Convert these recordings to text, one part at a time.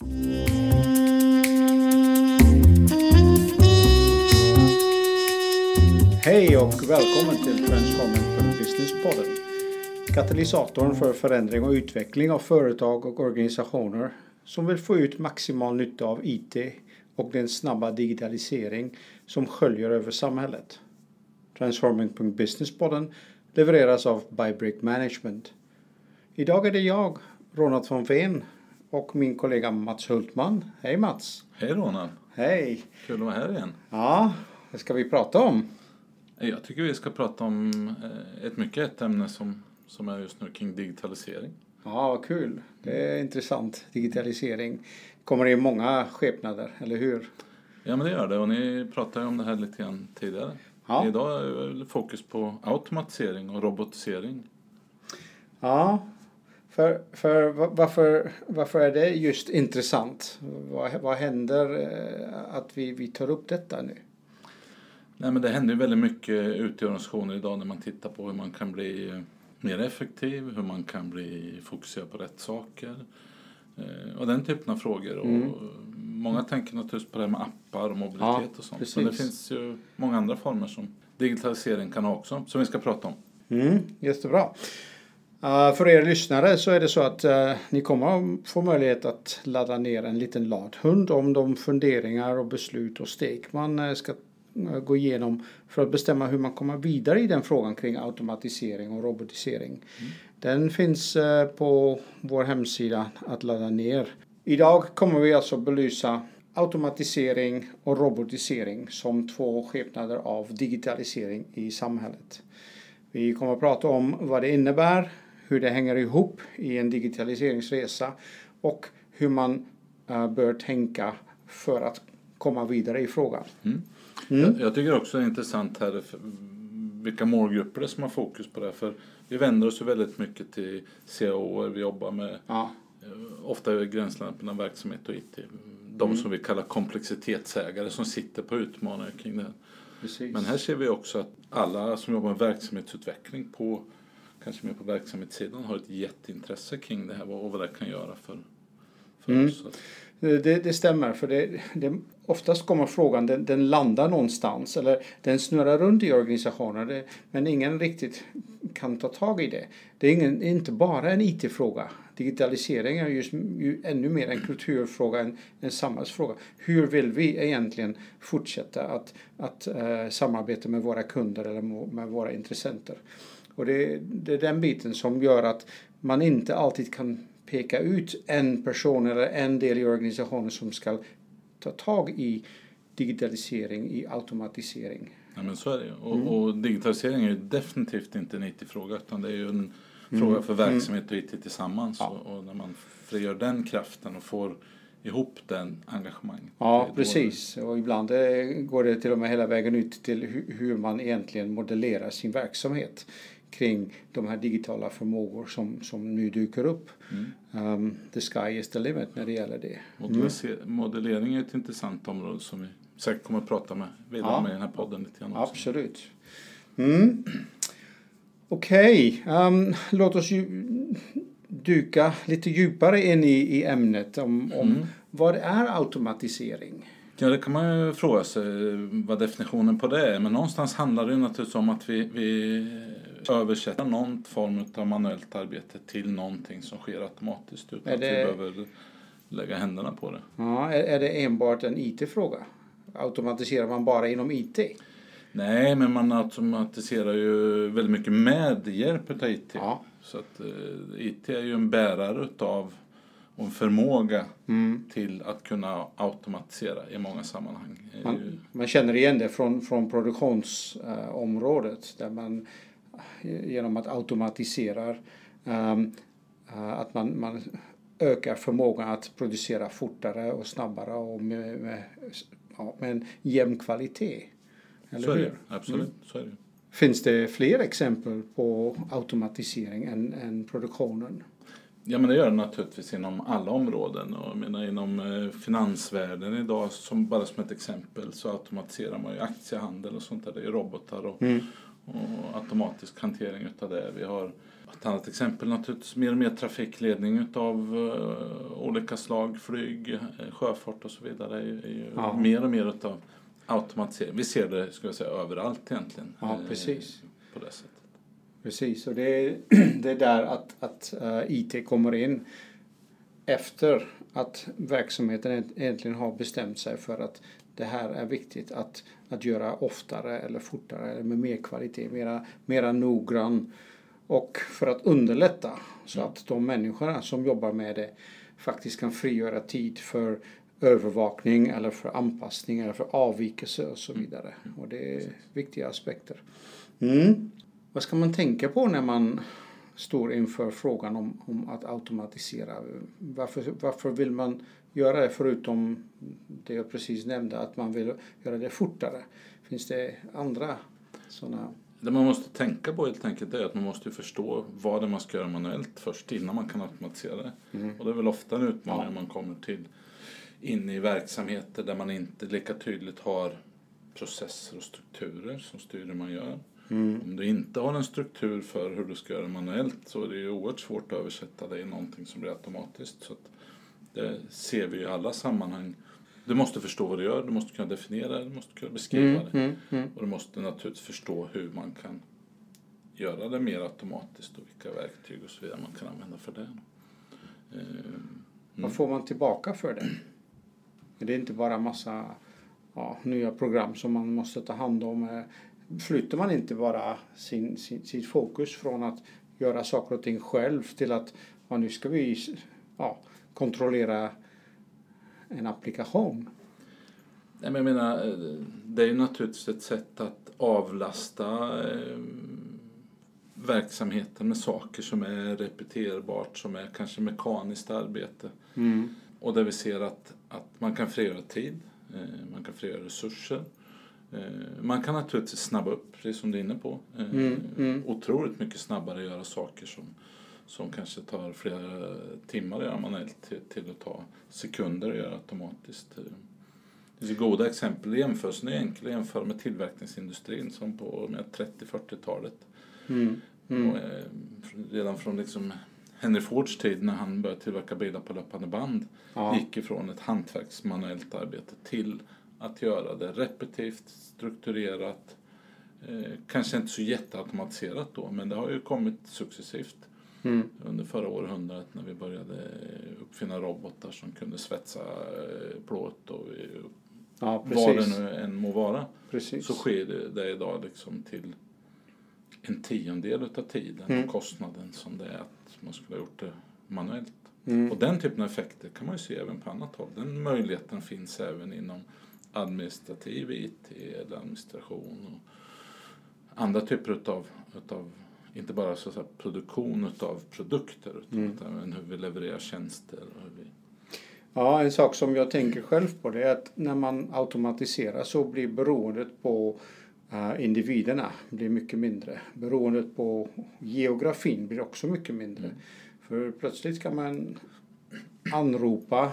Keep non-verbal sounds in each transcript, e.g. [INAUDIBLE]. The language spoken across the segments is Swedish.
Hej och välkommen till Transforming Business-podden. Katalysatorn för förändring och utveckling av företag och organisationer som vill få ut maximal nytta av IT och den snabba digitalisering som sköljer över samhället. Transforming.Businesspodden levereras av Bybrick Management. Idag är det jag, Ronald von Ven och min kollega Mats Hultman. Hej Mats! Hej Ronald! Hej! Kul att vara här igen. Ja, vad ska vi prata om? Jag tycker vi ska prata om eh, ett mycket ett ämne som, som är just nu kring digitalisering. Ja, vad kul. Det är intressant. Digitalisering kommer i många skepnader, eller hur? Ja, men det gör det. Och ni pratade ju om det här lite grann tidigare. Ja. Idag är det fokus på automatisering och robotisering. Ja, för, för va- varför, varför är det just intressant? Vad, vad händer eh, att vi, vi tar upp detta nu? Nej, men det händer väldigt mycket ute i organisationer idag när man tittar på hur man kan bli eh, mer effektiv, hur man kan bli fokuserad på rätt saker eh, och den typen av frågor. Mm. Och många tänker naturligtvis på det här med appar och mobilitet Ja, och sånt. precis. Men det finns ju många andra former som digitalisering kan ha också, som vi ska prata om. Mm, jättebra. För er lyssnare så är det så att uh, ni kommer få möjlighet att ladda ner en liten lathund om de funderingar och beslut och steg man uh, ska uh, gå igenom för att bestämma hur man kommer vidare i den frågan kring automatisering och robotisering. Den finns på vår hemsida att ladda ner. Idag kommer vi alltså belysa automatisering och robotisering som två skepnader av digitalisering i samhället. Vi kommer att prata om vad det innebär, hur det hänger ihop i en digitaliseringsresa och hur man eh, bör tänka för att komma vidare i frågan. Mm. Jag, jag tycker också det är intressant här vilka målgrupper det är som har fokus på det. här. För vi vänder oss ju väldigt mycket till CAO, vi jobbar med Ja, eh, ofta över gränslandet mellan verksamhet och IT. De som vi kallar komplexitetsägare som sitter på utmaningar kring det precis. Men här ser vi också att alla som jobbar med verksamhetsutveckling på kanske mer på verksamhetssidan har ett jätteintresse kring det här och vad det kan göra för, för Mm. oss. Att- Det, det stämmer, för det, det, oftast kommer frågan, den, den landar någonstans eller den snurrar runt i organisationen det, men ingen riktigt kan ta tag i det. Det är ingen, inte bara en IT-fråga. Digitalisering är just, ju ännu mer en kulturfråga, en, en samhällsfråga. Hur vill vi egentligen fortsätta att, att eh, samarbeta med våra kunder eller med våra intressenter? Och det, det är den biten som gör att man inte alltid kan peka ut en person eller en del i organisationen som ska ta tag i digitalisering, i automatisering. Ja, men så är det ju. Och, Mm. och digitalisering är ju definitivt inte en IT-fråga utan det är ju en Mm. fråga för verksamhet och IT tillsammans. Ja. Och, och när man frigör den kraften och får ihop den engagemanget. Ja, det precis. Och ibland eh, går det till och med hela vägen ut till hu- hur man egentligen modellerar sin verksamhet kring de här digitala förmågor som, som nu dyker upp. Mm. Um, the sky is the limit när det gäller det. Modellise- Modellering är ett intressant område som vi säkert kommer att prata med vidare Ja. med i den här podden lite grann också. Absolut. Mm. Okej, ehm, låt oss ju dyka lite djupare in i, i ämnet om, om Mm. vad är automatisering? Ja, det kan man ju fråga sig vad definitionen på det är. Men någonstans handlar det ju naturligtvis om att vi, vi översätter någon form av manuellt arbete till någonting som sker automatiskt utan Är att vi det- behöver lägga händerna på det. Ja, är, är det enbart en IT-fråga? Automatiserar man bara inom IT? Nej, men man automatiserar ju väldigt mycket med hjälp av IT. Ja. Så att eh, IT är ju en bärare utav och en förmåga Mm. till att kunna automatisera i många sammanhang. Det Man, man känner igen det från, från produktionsområdet där man eh, genom att automatisera ehm, eh, att man, man ökar förmågan att producera fortare och snabbare och med, med, ja, med en jämn kvalitet. Eller så är det hur? ju. Absolut, så är det. Finns det fler exempel på automatisering än, än produktionen? Ja men det gör det naturligtvis inom alla områden. Och jag menar, inom eh, finansvärlden idag, som, bara som ett exempel, så automatiserar man ju aktiehandel och sånt där. Det är robotar och, Mm. Och automatisk hantering utav det. Vi har ett annat exempel naturligtvis mer och mer trafikledning utav uh, olika slag, flyg, eh, sjöfart och så vidare. är, är ja. mer och mer utav automatisering. Vi ser det ska jag säga, överallt egentligen. Ja, precis. På det sättet. Precis, och det är, [CLEARS THROAT] det är där att, att uh, IT kommer in efter att verksamheten egentligen har bestämt sig för att det här är viktigt att, att göra oftare eller fortare eller med mer kvalitet, mera, mera noggrann. Och för att underlätta så mm. att de människorna som jobbar med det faktiskt kan frigöra tid för övervakning eller för anpassning eller för avvikelse och så mm. vidare. Och det är viktiga aspekter. Mm. Vad ska man tänka på när man står inför frågan om, om att automatisera? Varför, varför vill man göra det förutom det jag precis nämnde, att man vill göra det fortare? Finns det andra sådana? Det man måste tänka på helt enkelt är att man måste förstå vad det man ska göra manuellt först innan man kan automatisera det. Mm. Och det är väl ofta en utmaning ja. man kommer till in i verksamheter där man inte lika tydligt har processer och strukturer som styr hur man gör. Mm. Om du inte har en struktur för hur du ska göra manuellt så är det ju oerhört svårt att översätta det i någonting som blir automatiskt. Så det ser vi i alla sammanhang. Du måste förstå vad du gör, du måste kunna definiera det, du måste kunna beskriva mm, det. Mm, mm. Och du måste naturligtvis förstå hur man kan göra det mer automatiskt och vilka verktyg och så vidare man kan använda för det. Mm. Vad får man tillbaka för det? Det är inte bara massa ja, nya program som man måste ta hand om flyttar man inte bara sin, sin, sitt fokus från att göra saker och ting själv till att ja, nu ska vi ja, kontrollera en applikation. Nej, men jag menar, det är naturligtvis ett sätt att avlasta eh, verksamheten med saker som är repeterbart, som är kanske mekaniskt arbete. Mm. Och där vi ser att, att man kan frigöra tid, eh, man kan frigöra resurser. Eh, man kan naturligtvis snabba upp, precis som du är inne på. Eh, mm, mm. Otroligt mycket snabbare göra saker som, som kanske tar flera timmar att göra manuellt till, till att ta sekunder att göra automatiskt. Eh, det finns goda exempel. Jämförelsen är enkel att jämföra med tillverkningsindustrin som på 30-40-talet. Mm, mm. redan från liksom Henry Fords tid när han började tillverka bilar på löpande band ja. gick ifrån ett hantverksmanuellt arbete till att göra det repetitivt, strukturerat. Eh, kanske inte så jätteautomatiserat då, men det har ju kommit successivt. Mm. Under förra århundradet när vi började uppfinna robotar som kunde svetsa eh, plåt och ja, vad det nu än må vara. Precis. Så sker det, det idag liksom till en tiondel av tiden mm. och kostnaden som det är att man skulle ha gjort det manuellt. Mm. Och den typen av effekter kan man ju se även på annat håll. Den möjligheten finns även inom administrativ IT eller administration och andra typer utav, utav inte bara så att produktion utav produkter utan mm. även hur vi levererar tjänster. Och hur vi... Ja, en sak som jag tänker själv på det är att när man automatiserar så blir beroendet på uh, individerna blir mycket mindre. Beroendet på geografin blir också mycket mindre. Mm. För plötsligt kan man anropa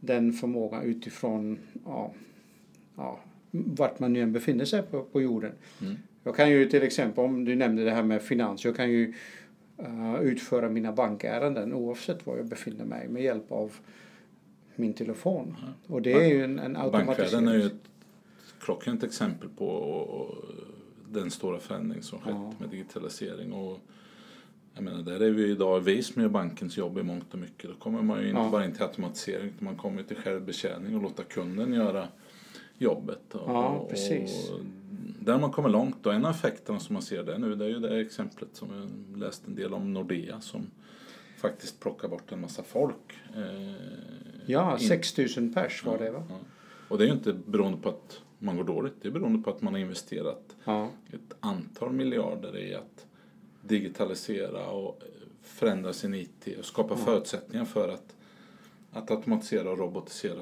den förmågan utifrån ja, ja, vart man nu än befinner sig på, på jorden. Mm. Jag kan ju till exempel, om du nämnde det här med finans, jag kan ju uh, utföra mina bankärenden oavsett var jag befinner mig med hjälp av min telefon. Mm. Och det är ju en, en automatisering. Bankvärlden är ju ett klockrent exempel på den stora förändring som skett ja. med digitalisering. Och jag menar, där är vi idag vi som gör bankens jobb i mångt och mycket. Då kommer man ju inte ja. bara in till automatisering utan man kommer till självbetjäning och låta kunden göra jobbet. Och, ja, precis. Och där man kommit långt och en av effekterna som man ser där nu det är ju det exemplet som jag läst en del om Nordea som faktiskt plockar bort en massa folk. Eh, ja, 6000 pers var ja, det va? Ja. Och det är ju inte beroende på att man går dåligt, det är beroende på att man har investerat ett antal miljarder i att digitalisera och förändra sin IT och skapa förutsättningar för att, att automatisera och robotisera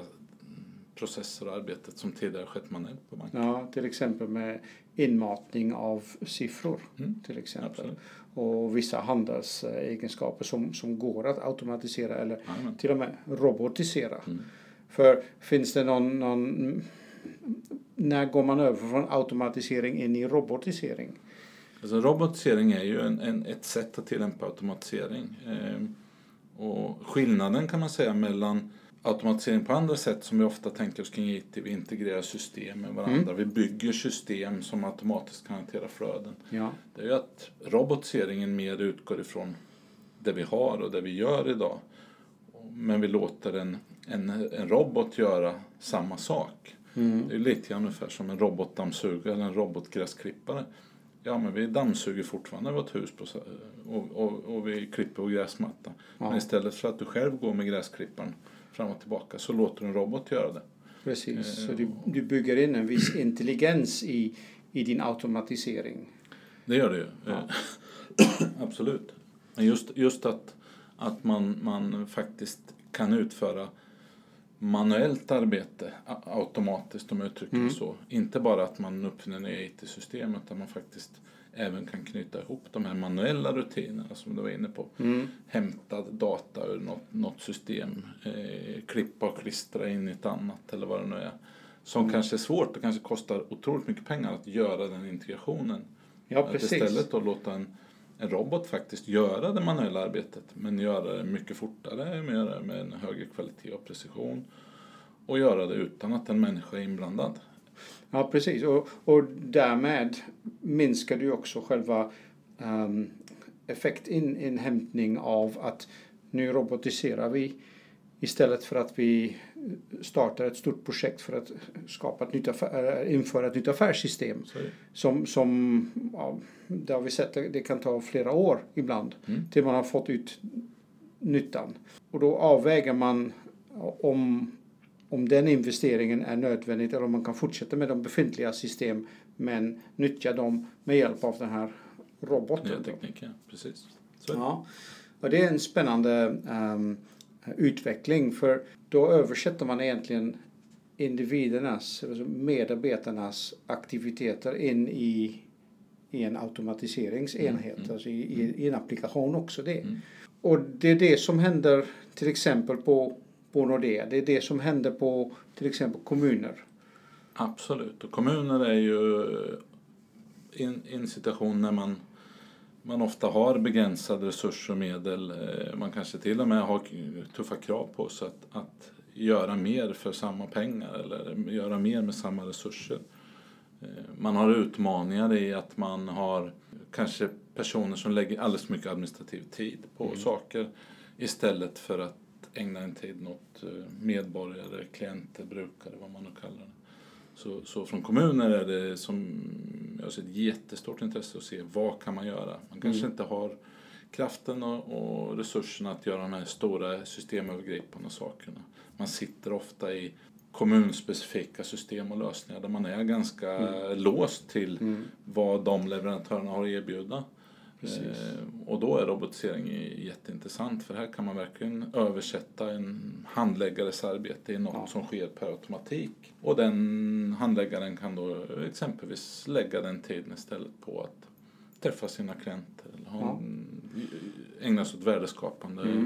processer och arbetet som tidigare skett manuellt på banken. Ja, till exempel med inmatning av siffror mm. till exempel. Absolut. Och vissa handelsegenskaper som, som går att automatisera eller Amen. till och med robotisera. Mm. För finns det någon, någon... När går man över från automatisering in i robotisering? Alltså robotisering är ju en, en, ett sätt att tillämpa automatisering. Eh, och skillnaden kan man säga mellan automatisering på andra sätt som vi ofta tänker oss kring IT. Vi integrerar system med varandra. Mm. Vi bygger system som automatiskt kan hantera flöden. Ja. Det är ju att robotiseringen mer utgår ifrån det vi har och det vi gör idag. Men vi låter en, en, en robot göra samma sak. Mm. Det är lite grann ungefär som en robotdammsugare eller en robotgräsklippare. Ja, men vi dammsuger fortfarande vårt hus på, och, och, och vi klipper på gräsmatta. Ja. Men istället för att du själv går med gräsklipparen fram och tillbaka så låter du en robot göra det. Precis, eh, så du, du bygger in en viss intelligens i, i din automatisering. Det gör det ju. Ja. [COUGHS] Absolut. Men just, just att, att man, man faktiskt kan utföra manuellt arbete automatiskt om jag uttrycker mm. så. Inte bara att man uppfinner nya IT-system utan man faktiskt även kan knyta ihop de här manuella rutinerna som du var inne på. Mm. Hämta data ur något, något system, eh, klippa och klistra in i ett annat eller vad det nu är. Som mm. kanske är svårt och kanske kostar otroligt mycket pengar att göra den integrationen. Ja, precis. Att istället då låta en, en robot faktiskt göra det manuella arbetet men göra det mycket fortare, med, med en högre kvalitet och precision och göra det utan att en människa är inblandad. Ja, precis. Och, och därmed minskar du också själva um, effektinhämtning av att nu robotiserar vi istället för att vi startar ett stort projekt för att skapa ett nytt affär, äh, införa ett nytt affärssystem. Sorry. Som, som ja, det har vi sett, det kan ta flera år ibland mm. till man har fått ut nyttan. Och då avväger man om om den investeringen är nödvändig eller om man kan fortsätta med de befintliga system men nyttja dem med hjälp av den här roboten. Nya. Precis. Så. Ja. Och det är en spännande um, utveckling för då översätter man egentligen individernas, alltså medarbetarnas aktiviteter in i, i en automatiseringsenhet, mm. alltså i, i, i, en applikation också det. Mm. Och det är det som händer till exempel på på Nordea. Det är det som händer på till exempel kommuner. Absolut, och kommuner är ju i en situation när man, man ofta har begränsade resurser och medel. Eh, man kanske till och med har tuffa krav på sig att, att göra mer för samma pengar eller göra mer med samma resurser. Eh, man har utmaningar i att man har kanske personer som lägger alldeles för mycket administrativ tid på mm. saker istället för att ägna en tid åt eh, medborgare, klienter, brukare, vad man nu kallar det. Så, så från kommuner är det som jag ser ett jättestort intresse att se vad kan man göra. Man kanske mm. inte har kraften och, och, resurserna att göra de här stora systemövergripande sakerna. Man sitter ofta i kommunspecifika system och lösningar där man är ganska mm. låst till mm. vad de leverantörerna har att erbjuda. Eh, och då är robotisering jätteintressant för här kan man verkligen översätta en handläggares arbete i något ja. som sker per automatik. Och den handläggaren kan då exempelvis lägga den tiden istället på att träffa sina klienter eller ja. ägna sig åt värdeskapande mm.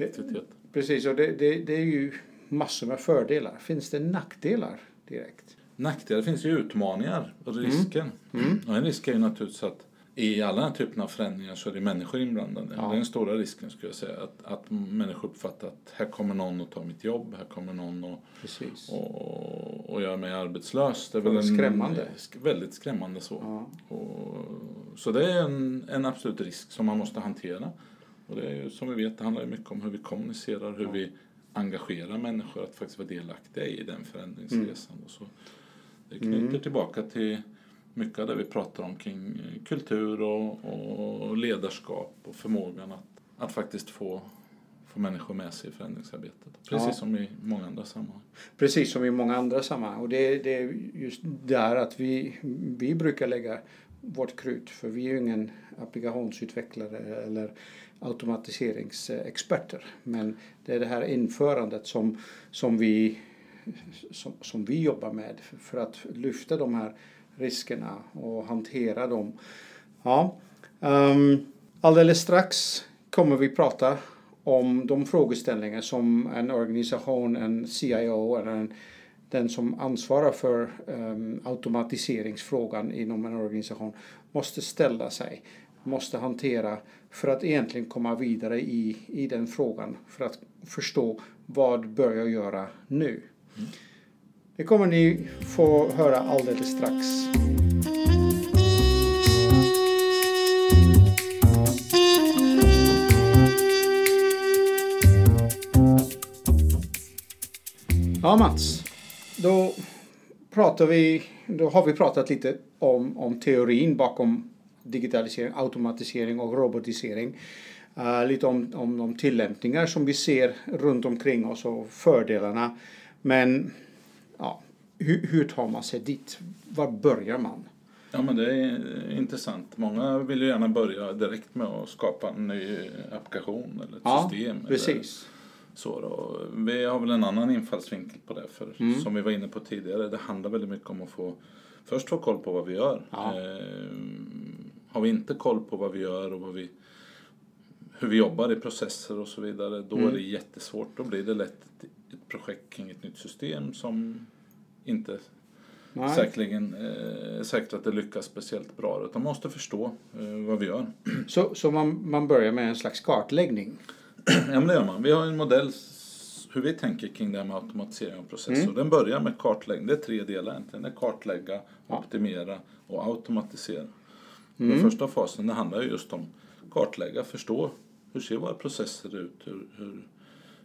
aktivitet. Precis, och det, det, det är ju massor med fördelar. Finns det nackdelar direkt? Nackdelar finns ju utmaningar och risker. Mm. Mm. Och en risk är ju naturligtvis att i alla den här typen av förändringar så är det människor inblandade. Ja. Det är den stora risken skulle jag säga. Att, att människor uppfattar att här kommer någon att ta mitt jobb, här kommer någon att och, och göra mig arbetslös. Det är väl en, skrämmande. Väldigt skrämmande så. Ja. Och, så det är en, en absolut risk som man måste hantera. Och det är ju, som vi vet, det handlar ju mycket om hur vi kommunicerar, hur ja. vi engagerar människor att faktiskt vara delaktiga i den förändringsresan. Mm. Och så. Det knyter mm. tillbaka till mycket av det vi pratar om kring kultur och, och ledarskap och förmågan att, att faktiskt få, få människor med sig i förändringsarbetet. Precis ja. som i många andra sammanhang. Precis som i många andra sammanhang. Och det, det är just där att vi, vi brukar lägga vårt krut. För vi är ju ingen applikationsutvecklare eller automatiseringsexperter. Men det är det här införandet som, som, vi, som, som vi jobbar med för att lyfta de här riskerna och hantera dem. Ja. Um, alldeles strax kommer vi prata om de frågeställningar som en organisation, en CIO eller en den som ansvarar för um, automatiseringsfrågan inom en organisation måste ställa sig, måste hantera för att egentligen komma vidare i, i den frågan för att förstå vad bör jag göra nu. Mm. Det kommer ni få höra alldeles strax. Ja Mats, då pratar vi, då har vi pratat lite om, om teorin bakom digitalisering, automatisering och robotisering. Uh, lite om, om de tillämpningar som vi ser runt omkring oss och fördelarna. Men hur, hur tar man sig dit? Var börjar man? Ja men det är intressant. Många vill ju gärna börja direkt med att skapa en ny applikation eller ett ja, system. Precis. Så då. Vi har väl en annan infallsvinkel på det. För mm. som vi var inne på tidigare, det handlar väldigt mycket om att få först få koll på vad vi gör. Ja. Eh, har vi inte koll på vad vi gör och vad vi, hur vi jobbar i processer och så vidare, då mm. är det jättesvårt. Då blir det lätt ett, ett projekt kring ett nytt system som inte Nej. säkerligen eh, säkert att det lyckas speciellt bra. Utan man måste förstå eh, vad vi gör. [CLEARS THROAT] Så, så man, man börjar med en slags kartläggning? [CLEARS THROAT] ja, men det gör man. Vi har en modell hur vi tänker kring det här med automatisering av processer. Mm. Den börjar med kartläggning. Det är tre delar egentligen. Det är kartlägga, optimera och automatisera. Mm. Den första fasen det handlar just om kartlägga, förstå hur ser våra processer ut? Hur, hur,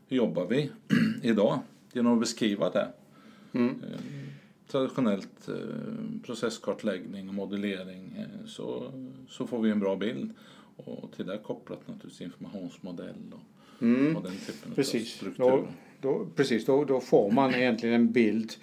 hur jobbar vi [CLEARS THROAT] idag? Genom att beskriva det. Mm. Eh, traditionellt eh, processkartläggning och modellering eh, så, så får vi en bra bild. Och till det kopplat naturligtvis informationsmodell och, mm. och den typen precis. av struktur. Då, då, precis, då, då får man egentligen en bild,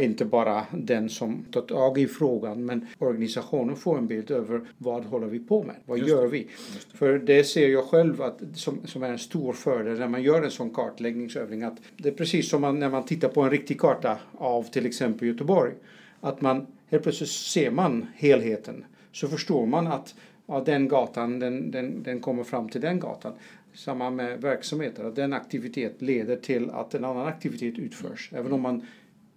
inte bara den som tar tag i frågan, men organisationen får en bild över vad håller vi på med, vad Just gör vi? Det. För det ser jag själv att, som, som är en stor fördel när man gör en sån kartläggningsövning, att det är precis som man, när man tittar på en riktig karta av till exempel Göteborg, att man helt plötsligt ser man helheten, så förstår man att ja, den gatan den, den, den kommer fram till den gatan. Samma med verksamheter, att den aktivitet leder till att en annan aktivitet utförs. Även om man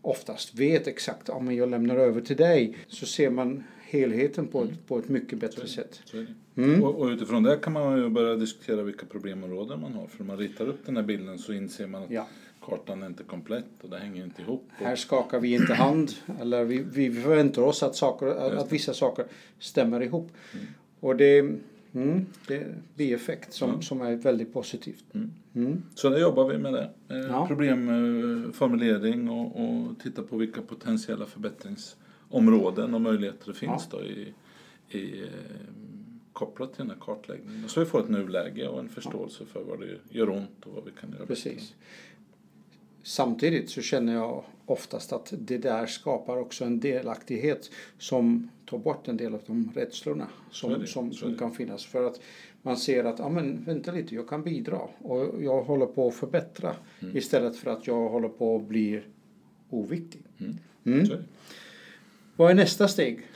oftast vet exakt, om jag lämnar över till dig, så ser man helheten på, ett, på ett mycket bättre sätt. Mm. Och, och, utifrån det kan man ju börja diskutera vilka problemområden man har. För om man ritar upp den här bilden så inser man att ja. kartan är inte komplett och det hänger inte ihop. Här skakar vi inte hand, eller vi, vi förväntar oss att, saker, att vissa saker stämmer ihop. Mm. Och det, mm, det är bieffekt som, mm. som är väldigt positivt. Mm. mm. Så där jobbar vi med det. Eh, ja. Problemformulering och, och titta på vilka potentiella förbättringsområden och möjligheter det finns ja. då i, i eh, kopplat till den här kartläggningen. Så vi får ett nuläge och en förståelse för vad det gör ont och vad vi kan göra Precis. bättre. Samtidigt så känner jag oftast att det där skapar också en delaktighet som tar bort en del av de rädslorna som, som, som kan finnas. För att man ser att, ja men vänta lite, jag kan bidra och jag håller på att förbättra mm. istället för att jag håller på att bli oviktig. Mm. Mm. Vad är nästa steg?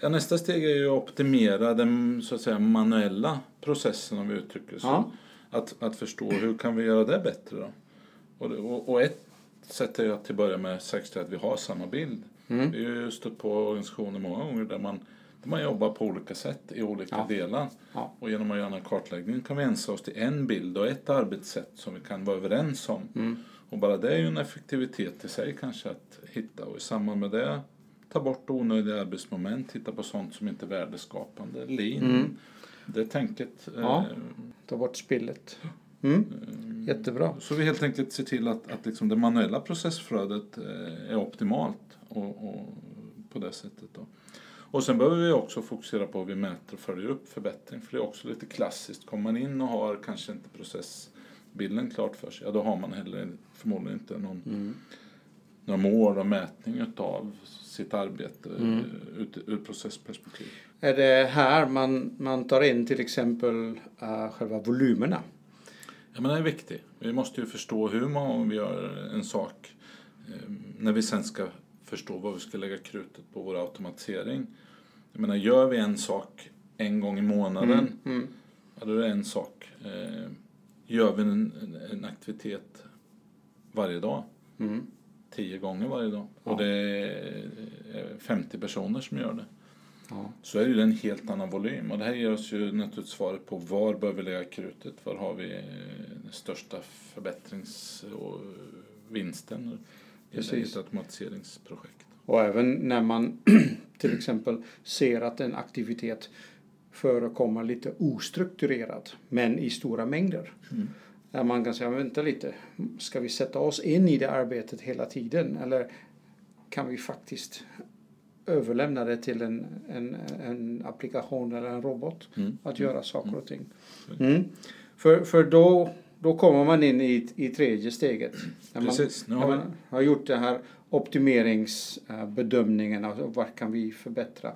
Ja, nästa steg är ju att optimera den så att säga, manuella processen om vi uttrycker så. Ja. Att, att förstå hur kan vi göra det bättre då? Och, och, och ett sätt är att till att börja med säkerställa att vi har samma bild. Mm. Vi har ju stött på organisationer många gånger där man, där man jobbar på olika sätt i olika ja. delar. Ja. Och genom att göra en kartläggning kan vi ensa oss till en bild och ett arbetssätt som vi kan vara överens om. Mm. Och bara det är ju en effektivitet i sig kanske att hitta och i samband med det ta bort onödiga arbetsmoment, titta på sånt som inte är värdeskapande. Lean, mm. det tänket. Ja. Eh, ta bort spillet. Mm. Jättebra. Så vi helt enkelt ser till att, att liksom det manuella processflödet eh, är optimalt och, och på det sättet. Då. Och sen behöver vi också fokusera på hur vi mäter och följer upp förbättring. För det är också lite klassiskt. Kommer man in och har kanske inte processbilden klart för sig, ja då har man heller förmodligen inte någon, mm. några mål och mätning utav sitt arbete mm. ut, ur processperspektiv. Är det här man, man tar in till exempel uh, själva volymerna? Ja, men den är viktig. Vi måste ju förstå hur man vi gör en sak. Eh, när vi sen ska förstå vad vi ska lägga krutet på vår automatisering. Jag menar, gör vi en sak en gång i månaden, mm, mm. ja, då är det en sak. Eh, gör vi en, en aktivitet varje dag, mm. tio gånger varje dag. Ja. Och det är 50 personer som gör det. Ja. Så är det en helt annan volym. Och det här ger oss ju naturligtvis svaret på var bör vi lägga krutet? Var har vi eh, den största förbättrings och vinsten i ett automatiseringsprojekt? Och även när man [CLEARS THROAT] till exempel ser att en aktivitet förekommer lite ostrukturerad men i stora mängder. Mm. Där man kan säga, vänta lite, ska vi sätta oss in i det arbetet hela tiden eller kan vi faktiskt överlämna det till en, en, en applikation eller en robot Mm. att göra saker och ting. Mm. Mm. För, för då, då kommer man in i, i tredje steget. När man, Precis. När man har gjort den här optimeringsbedömningen av vad kan vi förbättra.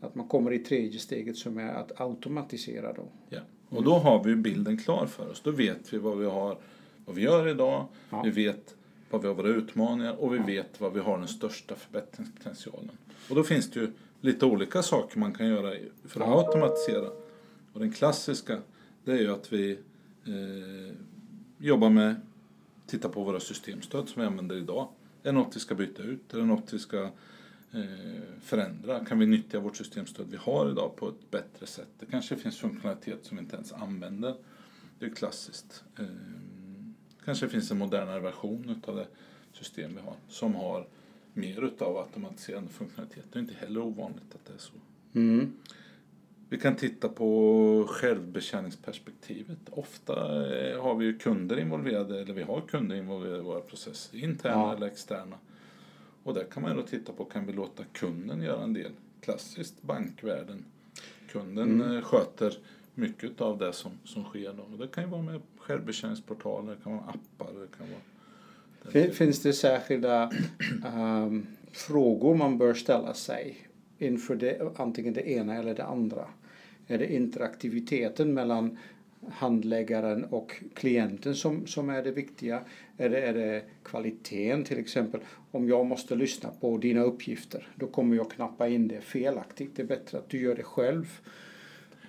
Att man kommer i tredje steget som är att automatisera då. ja. Och då har vi bilden klar för oss. Då vet vi vad vi har, vad vi gör idag. Ja. Vi vet vad vi har våra utmaningar och vi Ja. vet vad vi har den största förbättringspotentialen. Och då finns det ju lite olika saker man kan göra för att automatisera. Och den klassiska, det är ju att vi eh, jobbar med, titta på våra systemstöd som vi använder idag. Är det något vi ska byta ut? Är det något vi ska eh, förändra? Kan vi nyttja vårt systemstöd vi har idag på ett bättre sätt? Det kanske finns funktionalitet som vi inte ens använder. Det är klassiskt. Eh, kanske finns en modernare version utav det system vi har som har mer utav automatiserande funktionalitet. Det är inte heller ovanligt att det är så. Mm. Vi kan titta på självbetjäningsperspektivet. Ofta eh, har vi ju kunder involverade, eller vi har kunder involverade i våra processer, interna Ja. eller externa. Och där kan man ju då titta på, kan vi låta kunden göra en del? Klassiskt bankvärlden. Kunden Mm. eh, sköter mycket av det som, som sker då. Och det kan ju vara med självbetjäningsportaler, det kan vara appar, det kan vara... Fin- Finns det särskilda um, frågor man bör ställa sig inför det, antingen det ena eller det andra? Är det interaktiviteten mellan handläggaren och klienten som, som är det viktiga? Är det, är det kvaliteten till exempel? Om jag måste lyssna på dina uppgifter då kommer jag knappa in det felaktigt. Det är bättre att du gör det själv.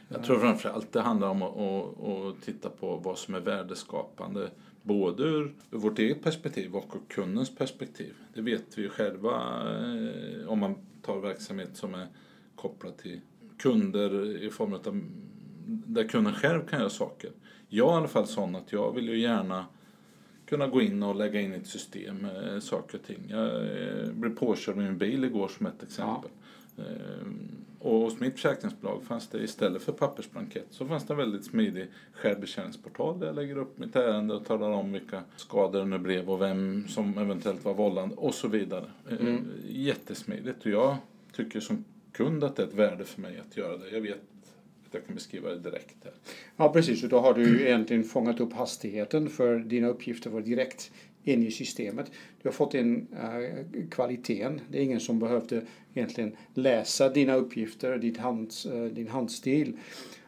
Jag tror framförallt det handlar om att, att, att titta på vad som är värdeskapande både ur, vårt eget perspektiv och ur kundens perspektiv. Det vet vi ju själva eh, om man tar verksamhet som är kopplad till kunder i form av där kunden själv kan göra saker. Jag är i alla fall sån att jag vill ju gärna kunna gå in och lägga in i ett system eh, saker och ting. Jag eh, blev påkörd med min bil igår som ett exempel. Ja och hos mitt försäkringsbolag fanns det istället för pappersblankett så fanns det en väldigt smidig självbetjäningsportal där jag lägger upp mitt ärende och talar om vilka skador det blev och vem som eventuellt var vållande och så vidare. Eh, Mm. Jättesmidigt och jag tycker som kund att det är ett värde för mig att göra det. Jag vet att jag kan beskriva det direkt här. Ja precis, och då har du egentligen fångat upp hastigheten för dina uppgifter var direkt in i systemet. Du har fått in eh, kvaliteten. Det är ingen som behövde egentligen läsa dina uppgifter, ditt hands, eh, din handstil.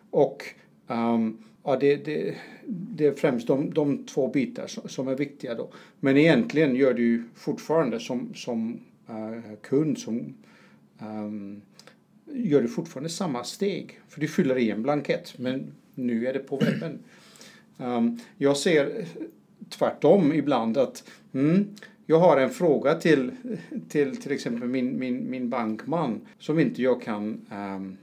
Och um, ja, det, det, det är främst de, de två bitar som, som är viktiga då. Men egentligen gör du fortfarande som, som uh, kund, som um, gör du fortfarande samma steg. För du fyller i en blankett, men nu är det på webben. Um, jag ser tvärtom ibland att mm, jag har en fråga till till, till exempel min, min, min bankman som inte jag kan ehm,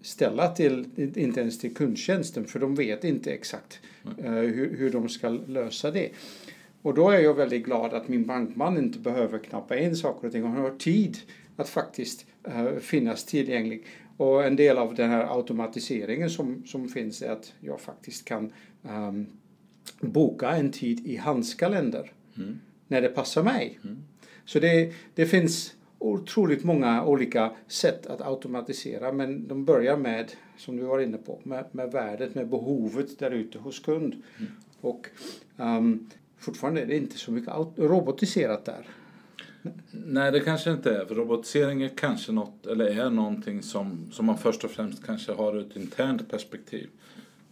ställa till, inte ens till kundtjänsten för de vet inte exakt eh, hur, hur de ska lösa det. Och då är jag väldigt glad att min bankman inte behöver knappa in saker och ting. Han har tid att faktiskt eh, finnas tillgänglig. Och en del av den här automatiseringen som, som finns är att jag faktiskt kan ehm, boka en tid i hans kalender Mm. När det passar mig. Mm. Så det, det finns otroligt många olika sätt att automatisera men de börjar med, som du var inne på, med, med värdet, med behovet där ute hos kund. Mm. Och ehm, fortfarande är det inte så mycket robotiserat där. Nej, det kanske inte är. För robotisering är kanske något, eller är någonting som, som man först och främst kanske har ur ett internt perspektiv.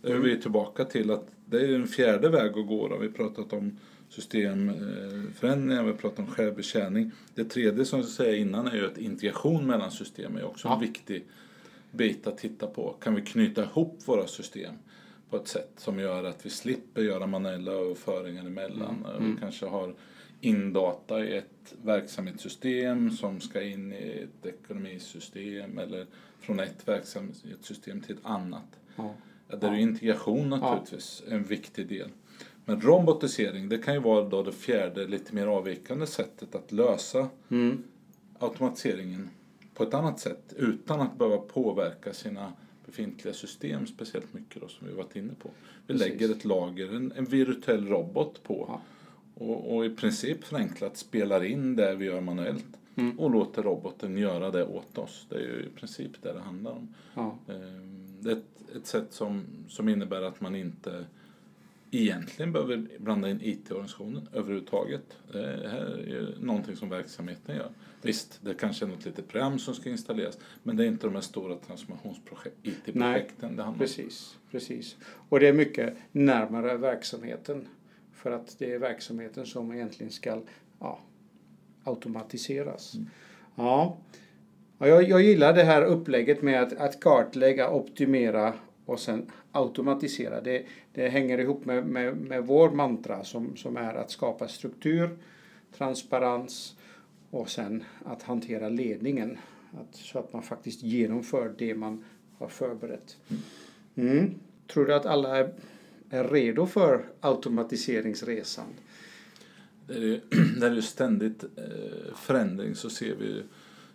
Där är vi tillbaka till att det är en fjärde väg att gå. Då. Vi pratat om systemförändringar, vi har pratat om självbetjäning. Det tredje som jag säger innan är ju att integration mellan system är också Ja. en viktig bit att titta på. Kan vi knyta ihop våra system på ett sätt som gör att vi slipper göra manuella överföringar emellan. Mm. Vi kanske har in data i ett verksamhetssystem som ska in i ett ekonomisystem eller från ett verksamhetssystem till ett annat. Ja. Där är integration naturligtvis en viktig del. Men robotisering, det kan ju vara då det fjärde lite mer avvikande sättet att lösa Mm. automatiseringen på ett annat sätt utan att behöva påverka sina befintliga system speciellt mycket då, som vi varit inne på. Vi Precis. lägger ett lager, en, en virtuell robot på Ja. och, och i princip förenklat spelar in det vi gör manuellt Mm. och låter roboten göra det åt oss. Det är ju i princip det det handlar om. Ja. Ehm, Det är ett, ett sätt som, som innebär att man inte egentligen behöver blanda in IT-organisationen överhuvudtaget. Det här är ju någonting som verksamheten gör. Visst, det kanske är något litet program som ska installeras men det är inte de här stora transformationsprojekt, IT-projekten det handlar om. Precis, precis. Och det är mycket närmare verksamheten. För att det är verksamheten som egentligen ska ja, automatiseras. Ja. Ja, jag, jag gillar det här upplägget med att, att kartlägga, optimera och sen automatisera. Det, det hänger ihop med, med, med vår mantra som, som är att skapa struktur, transparens och sen att hantera ledningen. Att, så att man faktiskt genomför det man har förberett. Mm. Tror du att alla är, är redo för automatiseringsresan? [CLEARS THROAT] Det är ju, det är ju ständigt eh, förändring så ser vi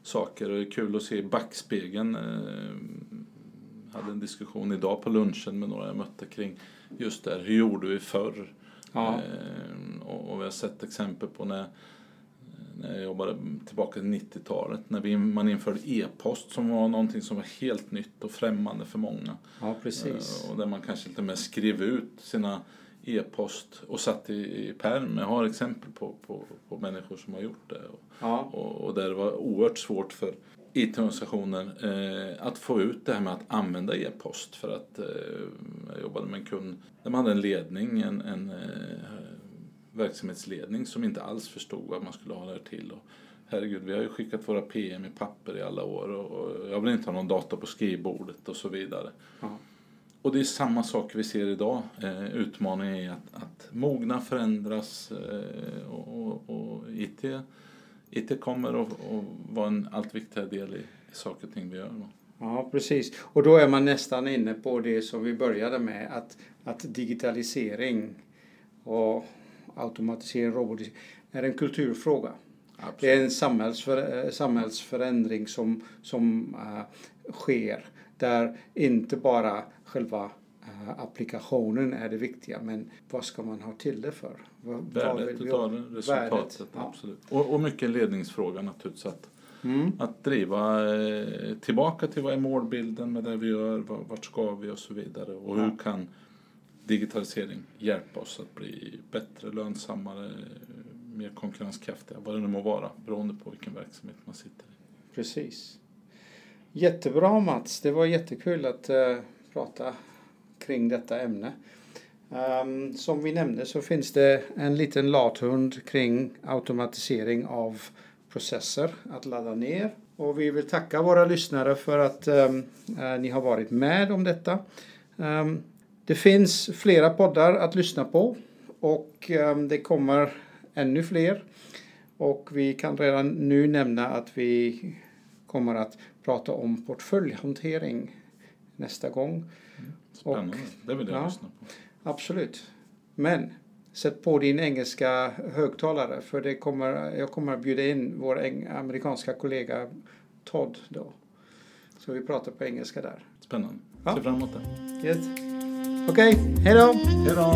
saker och det är kul att se i backspegeln. Eh, hade en diskussion idag på lunchen med några jag mötte kring just det hur gjorde vi förr? Ja. Eh, och, och vi har sett exempel på när, när jag jobbade tillbaka till 90-talet när vi, man införde e-post som var någonting som var helt nytt och främmande för många. Ja, precis. Eh, Och där man kanske och med skrev ut sina e-post och satt i, i pärm. Jag har exempel på, på, på människor som har gjort det. Och, Ja, och, och där det var oerhört svårt för IT-organisationer eh, att få ut det här med att använda e-post. För att eh, jag jobbade med en kund där man hade en ledning, en, en eh, verksamhetsledning som inte alls förstod vad man skulle ha det här till. Och, herregud, vi har ju skickat våra PM i papper i alla år och, jag vill inte ha någon data på skrivbordet och så vidare. ja. Och det är samma sak vi ser idag. Eh, utmaningen är att, att mogna, förändras eh, och, och, och IT, IT kommer att att vara en allt viktigare del i, saker och ting vi gör. ja, precis. Och då är man nästan inne på det som vi började med. Att, att digitalisering och automatisering, robotisering är en kulturfråga. Absolut. Det är en samhällsför, eh, samhällsförändring som, som eh, sker där inte bara själva applikationen är det viktiga men vad ska man ha till det för? Vad, Värdet utav det, resultatet. Värdet, ja. Absolut. Och, och mycket ledningsfråga naturligtvis. Att, Mm. att driva eh, tillbaka till vad är målbilden med det vi gör, vad- vart ska vi och så vidare. Och hur Ja. kan digitalisering hjälpa oss att bli bättre, lönsammare, mer konkurrenskraftiga, vad det nu må vara, beroende på vilken verksamhet man sitter i. Precis. Jättebra Mats, det var jättekul att eh, prata kring detta ämne. Um, som vi nämnde så finns det en liten lathund kring automatisering av processer att ladda ner. Och vi vill tacka våra lyssnare för att um, uh, ni har varit med om detta. Um, det finns flera poddar att lyssna på och det kommer ännu fler. Och vi kan redan nu nämna att vi kommer att prata om portföljhantering nästa gång. Spännande, det vill jag ja. lyssna på. Absolut. Men sätt på din engelska högtalare för det kommer, jag kommer att bjuda in vår eng- amerikanska kollega Todd då. Så vi pratar på engelska där. Spännande. Ja. Ser fram emot det. Yes. Okej, hej då! Hej då!